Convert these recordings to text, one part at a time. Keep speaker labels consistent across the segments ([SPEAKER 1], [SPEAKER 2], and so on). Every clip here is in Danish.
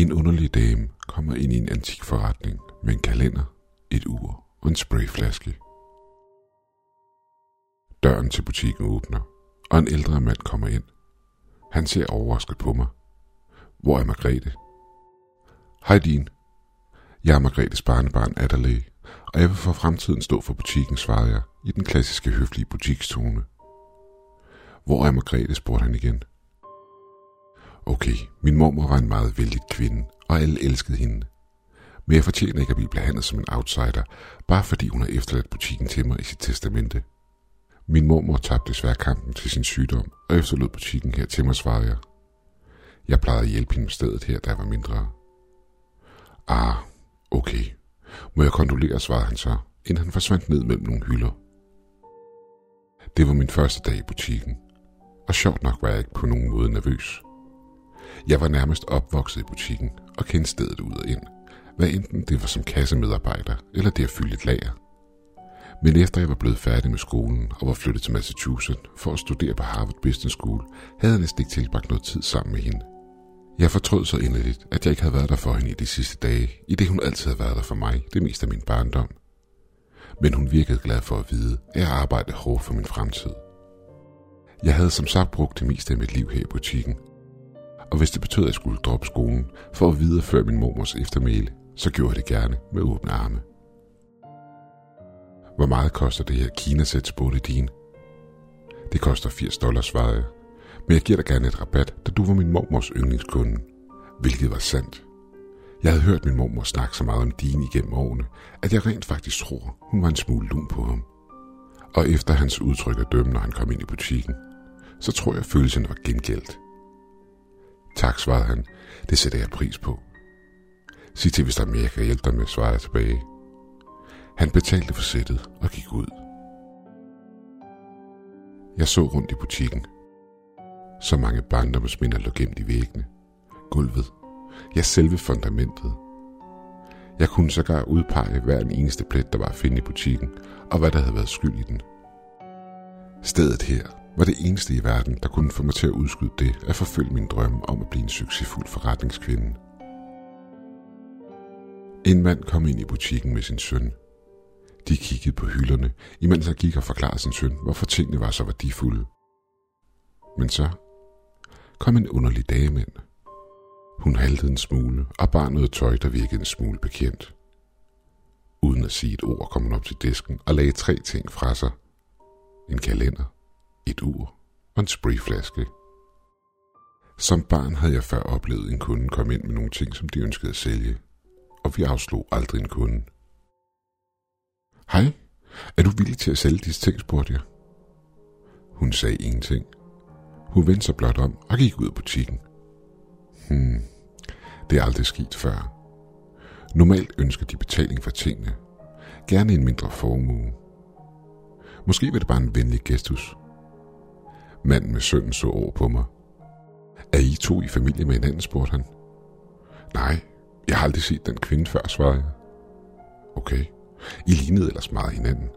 [SPEAKER 1] En underlig dame kommer ind i en antik forretning med en kalender, et ur og en sprayflaske. Døren til butikken åbner, og en ældre mand kommer ind. Han ser overrasket på mig. Hvor er Margrethe? Hej din. Jeg er Margrethes barnebarn Adderley, og jeg vil for fremtiden stå for butikken, svarede jeg i den klassiske høflige butikstone. Hvor er Margrethe, spurgte han igen. Okay, min mormor var en meget vældig kvinde, og alle elskede hende. Men jeg fortjener ikke at blive behandlet som en outsider, bare fordi hun har efterladt butikken til mig i sit testamente. Min mormor tabte desværre kampen til sin sygdom, og efterlod butikken her til mig, svarede jeg. Jeg plejede at hjælpe hende med stedet her, da jeg var mindre. Ah, okay. Må jeg kondolere, svarede han så, inden han forsvandt ned mellem nogle hylder. Det var min første dag i butikken, og sjovt nok var jeg ikke på nogen måde nervøs. Jeg var nærmest opvokset i butikken og kendte stedet ud og ind, hvad enten det var som kassemedarbejder eller det at fylde et lager. Men efter jeg var blevet færdig med skolen og var flyttet til Massachusetts for at studere på Harvard Business School, havde jeg næsten ikke tilbragt noget tid sammen med hende. Jeg fortrød så inderligt, at jeg ikke havde været der for hende i de sidste dage, i det hun altid havde været der for mig det meste af min barndom. Men hun virkede glad for at vide, at jeg arbejdede hårdt for min fremtid. Jeg havde som sagt brugt det meste af mit liv her i butikken, og hvis det betød, at jeg skulle droppe skolen for at videreføre min mormors eftermæle, så gjorde jeg det gerne med åbne arme. Hvor meget koster det her Kina-sæt, spurgte din? Det koster 80 dollars, svarede jeg. Men jeg giver dig gerne et rabat, da du var min mormors yndlingskunde. Hvilket var sandt. Jeg havde hørt min mormor snakke så meget om din igennem årene, at jeg rent faktisk tror, hun var en smule lun på ham. Og efter hans udtryk af dømme, når han kom ind i butikken, så tror jeg, følelsen var gengældt. Tak, svarede han. Det sætter jeg pris på. Sig til, hvis der er mere, jeg kan hjælpe dig med, svarede jeg tilbage. Han betalte for sættet og gik ud. Jeg så rundt i butikken. Så mange barndomsminder lå gemt i væggene. Gulvet. Ja, selve fundamentet. Jeg kunne sågar udpege hver en eneste plet, der var at finde i butikken, og hvad der havde været skyld i den. Stedet her var det eneste i verden, der kunne få mig til at udskyde det at forfølge min drøm om at blive en succesfuld forretningskvinde. En mand kom ind i butikken med sin søn. De kiggede på hylderne, imens han gik og forklarede sin søn, hvorfor tingene var så værdifulde. Men så kom en underlig dame ind. Hun haltede en smule og bar noget tøj, der virkede en smule bekendt. Uden at sige et ord kom hun op til disken og lagde tre ting fra sig. En kalender, et ur og en sprayflaske. Som barn havde jeg før oplevet en kunde komme ind med nogle ting, som de ønskede at sælge, og vi afslog aldrig en kunde. Hej, er du villig til at sælge disse ting, spurgte jeg. Hun sagde ingenting. Hun vendte sig blot om og gik ud af butikken. Hmm, det er aldrig sket før. Normalt ønsker de betaling for tingene. Gerne en mindre formue. Måske var det bare en venlig gestus. Manden med sønnen så over på mig. Er I to i familie med hinanden, spurgte han. Nej, jeg har aldrig set den kvinde før, svarede jeg. Okay, I lignede ellers meget hinanden.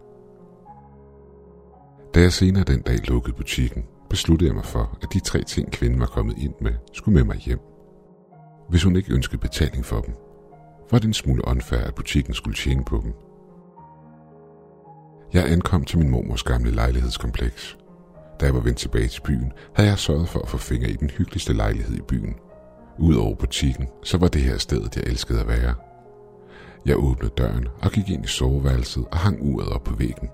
[SPEAKER 1] Da jeg senere den dag lukkede butikken, besluttede jeg mig for, at de tre ting, kvinden var kommet ind med, skulle med mig hjem. Hvis hun ikke ønskede betaling for dem, var det en smule unfair, at butikken skulle tjene på dem. Jeg ankom til min mormors gamle lejlighedskompleks. Da jeg var vendt tilbage til byen, havde jeg sørget for at få fingre i den hyggeligste lejlighed i byen. Udover butikken, så var det her stedet, jeg elskede at være. Jeg åbnede døren og gik ind i soveværelset og hang uret op på væggen.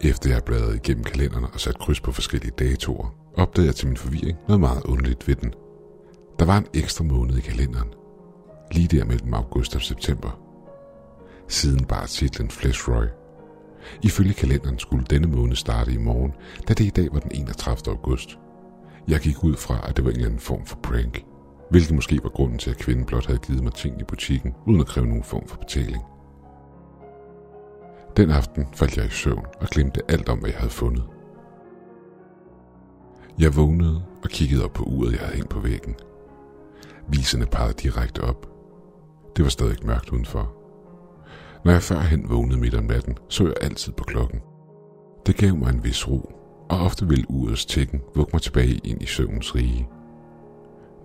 [SPEAKER 1] Efter jeg bladrede igennem kalenderen og sat kryds på forskellige datoer, opdagede jeg til min forvirring noget meget underligt ved den. Der var en ekstra måned i kalenderen. Lige der mellem august og september. Siden bare titlen Flesh Roy. Ifølge kalenderen skulle denne måned starte i morgen, da det i dag var den 31. august. Jeg gik ud fra, at det var en eller anden form for prank, hvilket måske var grunden til, at kvinden blot havde givet mig ting i butikken, uden at kræve nogen form for betaling. Den aften faldt jeg i søvn og glemte alt om, hvad jeg havde fundet. Jeg vågnede og kiggede op på uret, jeg havde hængt på væggen. Viserne pegede direkte op. Det var stadig mørkt udenfor. Når jeg førhen vågnede midt om natten, så jeg altid på klokken. Det gav mig en vis ro, og ofte ville urets tækken vugge mig tilbage ind i søvnens rige.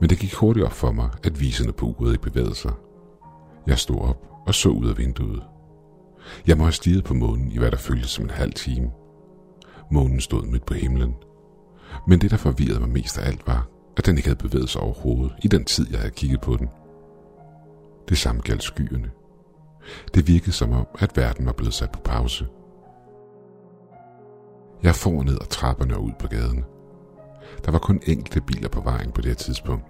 [SPEAKER 1] Men det gik hurtigt op for mig, at viserne på uret ikke bevægede sig. Jeg stod op og så ud af vinduet. Jeg må have stiget på månen i hvad der føltes som en halv time. Månen stod midt på himlen. Men det, der forvirrede mig mest af alt, var, at den ikke havde bevæget sig overhovedet i den tid, jeg havde kigget på den. Det samme galt skyerne. Det virkede som om, at verden var blevet sat på pause. Jeg får ned ad trapperne og ud på gaden. Der var kun enkelte biler på vejen på det her tidspunkt.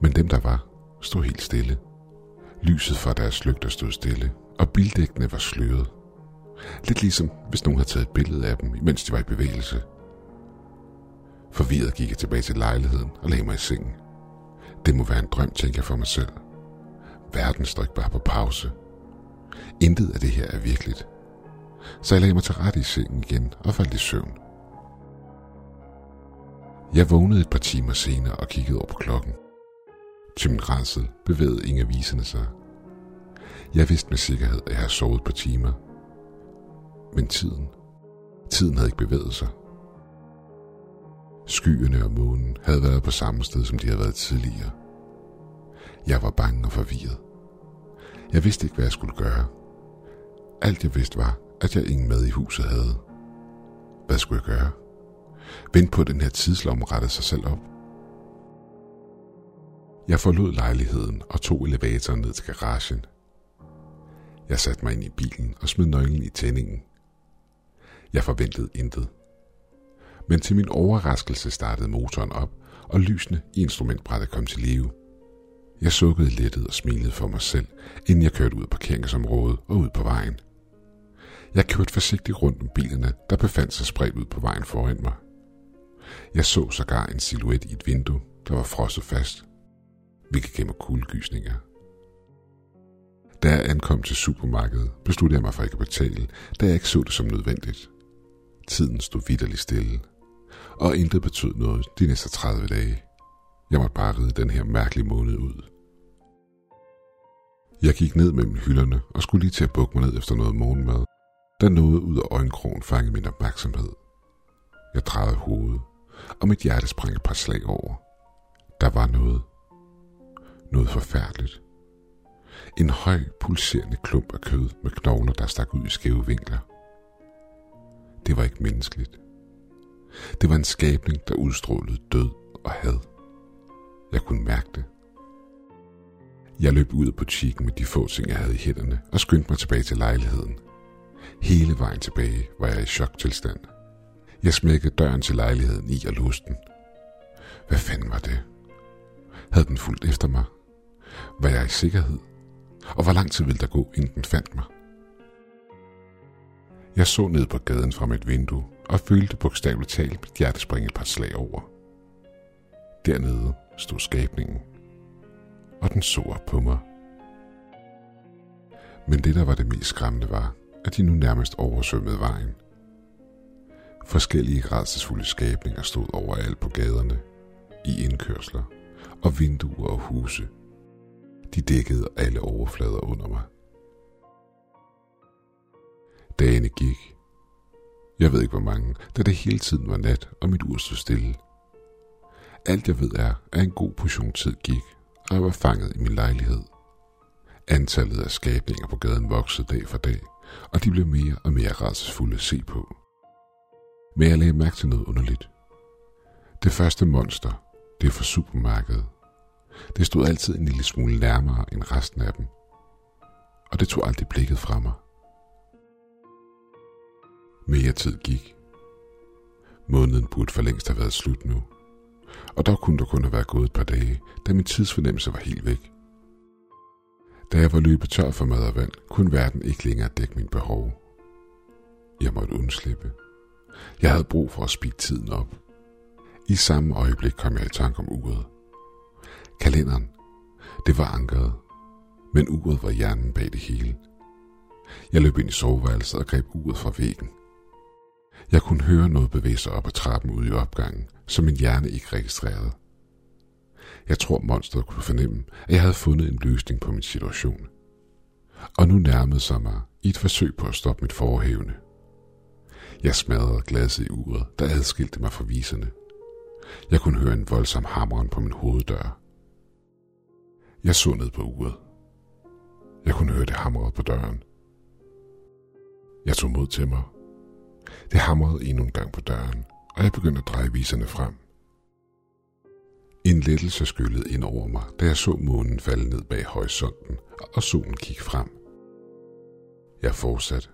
[SPEAKER 1] Men dem, der var, stod helt stille. Lyset fra deres lygter stod stille, og bildækkene var sløret. Lidt ligesom hvis nogen havde taget et billede af dem, mens de var i bevægelse. Forvirret gik jeg tilbage til lejligheden og lagde mig i sengen. Det må være en drøm, tænker jeg for mig selv. Verden står ikke bare på pause. Intet af det her er virkeligt. Så jeg lagde mig til rette i sengen igen og faldt i søvn. Jeg vågnede et par timer senere og kiggede over på klokken. Til min rædsel bevægede ingen af viserne sig. Jeg vidste med sikkerhed, at jeg havde sovet et par timer. Men tiden, tiden havde ikke bevæget sig. Skyerne og månen havde været på samme sted, som de havde været tidligere. Jeg var bange og forvirret. Jeg vidste ikke, hvad jeg skulle gøre. Alt jeg vidste var, at jeg ingen mad i huset havde. Hvad skulle jeg gøre? Vent på, at den her tidslomme rettede sig selv op. Jeg forlod lejligheden og tog elevatoren ned til garagen. Jeg satte mig ind i bilen og smed nøglen i tændingen. Jeg forventede intet. Men til min overraskelse startede motoren op, og lysene i instrumentbrættet kom til live. Jeg sukkede lettet og smilede for mig selv, inden jeg kørte ud af parkeringsområdet og ud på vejen. Jeg kørte forsigtigt rundt om bilerne, der befandt sig spredt ud på vejen foran mig. Jeg så sågar en silhuet i et vindue, der var frosset fast. hvilket gav mig kuldegysninger. Da jeg ankom til supermarkedet, besluttede jeg mig for ikke at betale, da jeg ikke så det som nødvendigt. Tiden stod vidderligt stille, og intet betød noget de næste 30 dage. Jeg måtte bare ride den her mærkelige måned ud. Jeg gik ned mellem hylderne og skulle lige til at bukke mig ned efter noget morgenmad, da noget ud af øjenkrogen fangede min opmærksomhed. Jeg drejede hovedet, og mit hjerte sprang et par slag over. Der var noget. Noget forfærdeligt. En høj, pulserende klump af kød med knogler, der stak ud i skæve vinkler. Det var ikke menneskeligt. Det var en skabning, der udstrålede død og had. Jeg kunne mærke det. Jeg løb ud af butikken med de få ting, jeg havde i hænderne, og skyndte mig tilbage til lejligheden. Hele vejen tilbage var jeg i choktilstand. Jeg smækkede døren til lejligheden i og låste den. Hvad fanden var det? Havde den fulgt efter mig? Var jeg i sikkerhed? Og hvor lang tid ville der gå, inden den fandt mig? Jeg så ned på gaden fra mit vindue og følte bogstaveligt talt mit hjerte springe et par slag over. Dernede stod skabningen, og den så op på mig. Men det, der var det mest skræmmende, var, at de nu nærmest oversvømmede vejen. Forskellige grædselsfulde skabninger stod overalt på gaderne, i indkørsler og vinduer og huse. De dækkede alle overflader under mig. Dagene gik. Jeg ved ikke hvor mange, da det hele tiden var nat, og mit ur stod stille. Alt jeg ved er, at en god portion tid gik, og jeg var fanget i min lejlighed. Antallet af skabninger på gaden voksede dag for dag, og de blev mere og mere rædselsfulde at se på. Men jeg lagde mærke til noget underligt. Det første monster, det er fra supermarkedet. Det stod altid en lille smule nærmere end resten af dem. Og det tog aldrig blikket fra mig. Mere tid gik. Måneden burde for længst have været slut nu. Og der kunne der kun have været gået et par dage, da min tidsfornemmelse var helt væk. Da jeg var løbet tør for mad og vand, kunne verden ikke længere dække mine behov. Jeg måtte undslippe. Jeg havde brug for at speede tiden op. I samme øjeblik kom jeg i tanke om uret. Kalenderen, det var ankeret, men uret var hjernen bag det hele. Jeg løb ind i soveværelset og greb uret fra væggen. Jeg kunne høre noget bevæge sig op ad trappen ude i opgangen, som min hjerne ikke registrerede. Jeg tror, monstret kunne fornemme, at jeg havde fundet en løsning på min situation. Og nu nærmede sig mig i et forsøg på at stoppe mit forhævne. Jeg smadrede glasset i uret, der adskilte mig fra viserne. Jeg kunne høre en voldsom hamren på min hoveddør. Jeg så ned på uret. Jeg kunne høre det hamre på døren. Jeg tog mod til mig. Det hamrede endnu en gang på døren, og jeg begyndte at dreje viserne frem. En lettelse skyllede ind over mig, da jeg så månen falde ned bag horisonten, og solen kigge frem. Jeg fortsatte.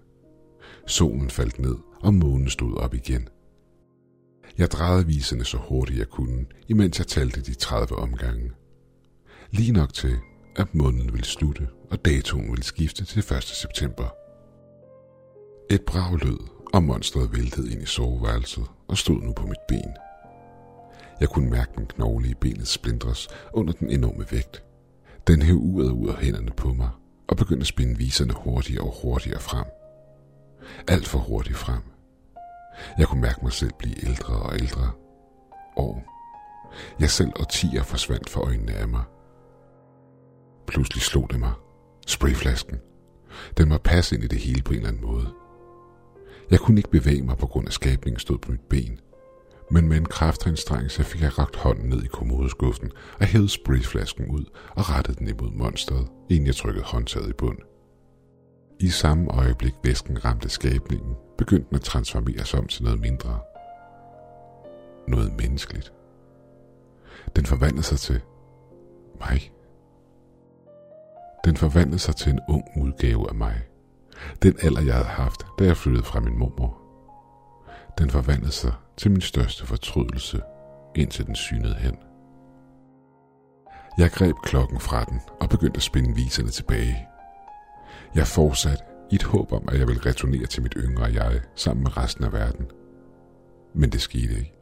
[SPEAKER 1] Solen faldt ned, og månen stod op igen. Jeg drejede viserne så hurtigt jeg kunne, imens jeg talte de 30 omgange. Lige nok til, at måneden ville slutte, og datoen ville skifte til 1. september. Et brag lød, og monstret væltede ind i soveværelset og stod nu på mit ben. Jeg kunne mærke den knogle i benet splindres under den enorme vægt. Den hæv uret ud af hænderne på mig og begyndte at spinde viserne hurtigere og hurtigere frem. Alt for hurtigt frem. Jeg kunne mærke mig selv blive ældre og ældre. Og jeg selv og tiger forsvandt for øjnene af mig. Pludselig slog det mig. Sprayflasken. Den var passe ind i det hele på en eller anden måde. Jeg kunne ikke bevæge mig på grund af skabningen stod på mit ben. Men med en kraftanstrengelse fik jeg rakt hånden ned i kommodeskuffen og hævede sprayflasken ud og rettede den imod monstret, inden jeg trykkede håndtaget i bund. I samme øjeblik væsken ramte skabningen, begyndte den at transformere sig om til noget mindre. Noget menneskeligt. Den forvandlede sig til mig. Den forvandlede sig til en ung udgave af mig. Den alder, jeg havde haft, da jeg flyttede fra min mormor. Den forvandlede sig til min største fortrydelse, indtil den synede hen. Jeg greb klokken fra den og begyndte at spinde viserne tilbage. Jeg fortsatte i et håb om, at jeg ville returnere til mit yngre jeg sammen med resten af verden. Men det skete ikke.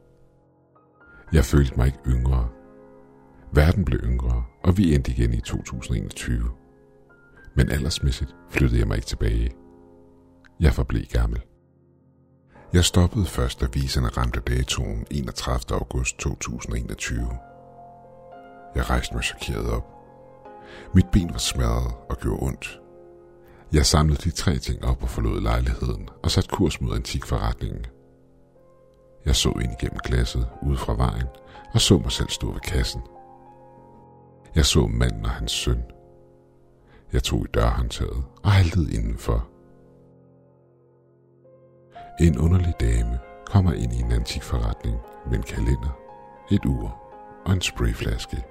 [SPEAKER 1] Jeg følte mig ikke yngre. Verden blev yngre, og vi endte igen i 2021. Men aldersmæssigt flyttede jeg mig ikke tilbage. Jeg forblev gammel. Jeg stoppede først, da viserne ramte datoen 31. august 2021. Jeg rejste mig chokeret op. Mit ben var smadret og gjorde ondt. Jeg samlede de tre ting op og forlod lejligheden og satte kurs mod antikforretningen. Jeg så ind igennem glasset ude fra vejen og så mig selv stå ved kassen. Jeg så manden og hans søn. Jeg tog i dørhåndtaget og haltede indenfor. En underlig dame kommer ind i en antikforretning med en kalender, et ur og en sprayflaske